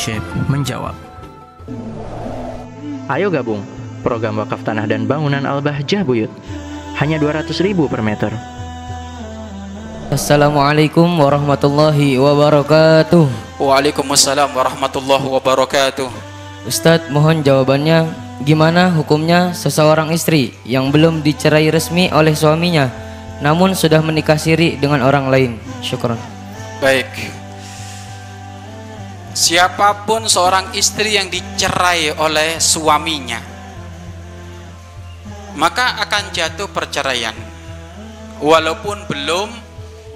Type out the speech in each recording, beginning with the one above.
Syekh menjawab. Ayo gabung program wakaf tanah dan bangunan Al-Bahjah Buyut. Hanya 200 ribu per meter. Assalamualaikum warahmatullahi wabarakatuh Waalaikumsalam warahmatullahi wabarakatuh. Ustadz mohon jawabannya Gimana hukumnya seseorang istri yang belum dicerai resmi oleh suaminya Namun sudah menikah siri dengan orang lain Syukran Baik. Siapa pun seorang istri yang dicerai oleh suaminya, maka akan jatuh perceraian. Walaupun belum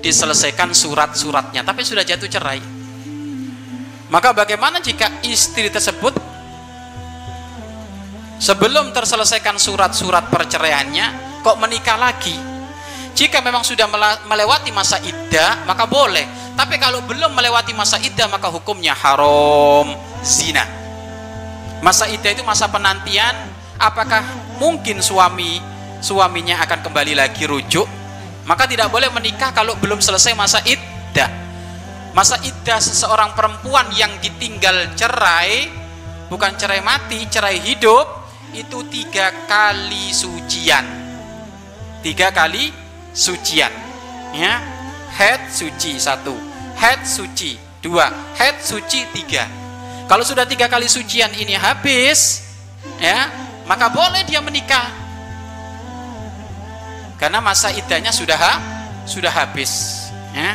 diselesaikan surat-suratnya, tapi sudah jatuh cerai. Maka bagaimana jika istri tersebut sebelum terselesaikan surat-surat perceraiannya kok menikah lagi? Jika memang sudah melewati masa iddah, maka boleh. Tapi kalau belum melewati masa iddah, maka hukumnya haram zina. Masa iddah itu masa penantian. Apakah mungkin suami suaminya akan kembali lagi rujuk? Maka tidak boleh menikah kalau belum selesai masa iddah. Masa iddah seseorang perempuan yang ditinggal cerai, bukan cerai mati, cerai hidup, itu tiga kali sucian. Tiga kali sucian ya head suci satu. Head suci dua. Head suci tiga. Kalau sudah tiga kali sucian ini habis ya maka boleh dia menikah. Karena masa idahnya sudah ha- sudah habis ya.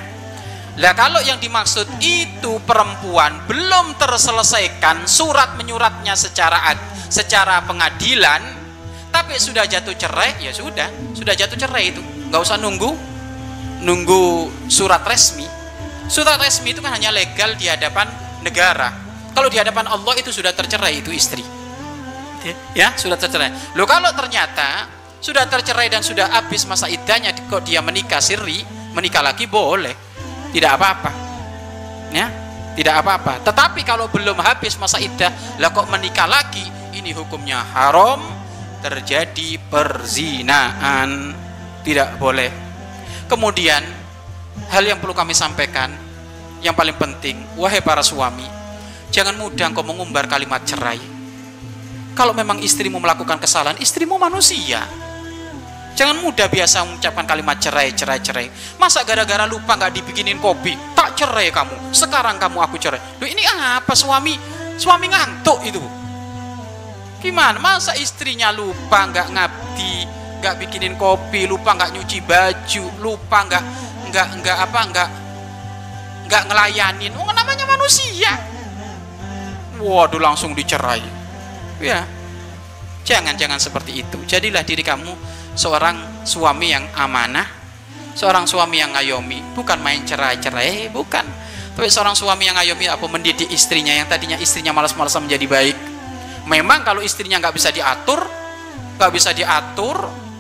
Lah kalau yang dimaksud itu perempuan belum terselesaikan surat menyuratnya secara secara pengadilan tapi sudah jatuh cerai ya sudah. Sudah jatuh cerai itu. Nggak usah nunggu nunggu surat resmi. Surat resmi itu kan hanya legal di hadapan negara. Kalau di hadapan Allah itu sudah tercerai itu istri. Ya sudah tercerai. Lo kalau ternyata sudah tercerai dan sudah habis masa iddahnya kok dia menikah siri menikah lagi boleh. Tidak apa-apa. Ya tidak apa-apa. Tetapi kalau belum habis masa iddah lah kok menikah lagi? Ini hukumnya haram. Terjadi perzinaan. Tidak boleh kemudian hal yang perlu kami sampaikan yang paling penting wahai para suami jangan mudah engkau mengumbar kalimat cerai. Kalau memang istrimu melakukan kesalahan istrimu manusia. Jangan mudah biasa mengucapkan kalimat cerai cerai cerai. Masa gara-gara lupa nggak dibikinin kopi? Tak cerai kamu. Sekarang kamu aku cerai. Loh, ini apa suami? Suami ngantuk itu. Gimana? Masa istrinya lupa nggak ngabdi nggak bikinin kopi lupa nggak nyuci baju lupa nggak nggak nggak apa nggak nggak ngelayanin. Oh namanya manusia. Waduh langsung dicerai. Ya jangan jangan seperti itu. Jadilah diri kamu seorang suami yang amanah seorang suami yang ngayomi. Bukan main cerai-cerai bukan. Tapi seorang suami yang ngayomi apa mendidik istrinya yang tadinya istrinya malas-malasan menjadi baik. Memang kalau istrinya nggak bisa diatur nggak bisa diatur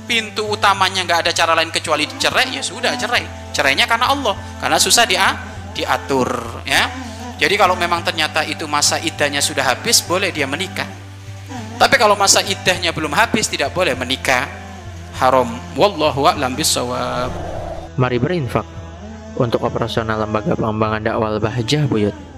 pintu utamanya nggak ada cara lain kecuali cerai ya sudah cerai. Cerainya karena Allah karena susah dia diatur ya. Jadi kalau memang ternyata itu masa iddahnya sudah habis boleh dia menikah. Tapi kalau masa iddahnya belum habis tidak boleh menikah. Haram. Wallahu a'lam bisawab Mari berinfak. Untuk operasional lembaga pengembangan dakwah Al-Bahjah Buyut.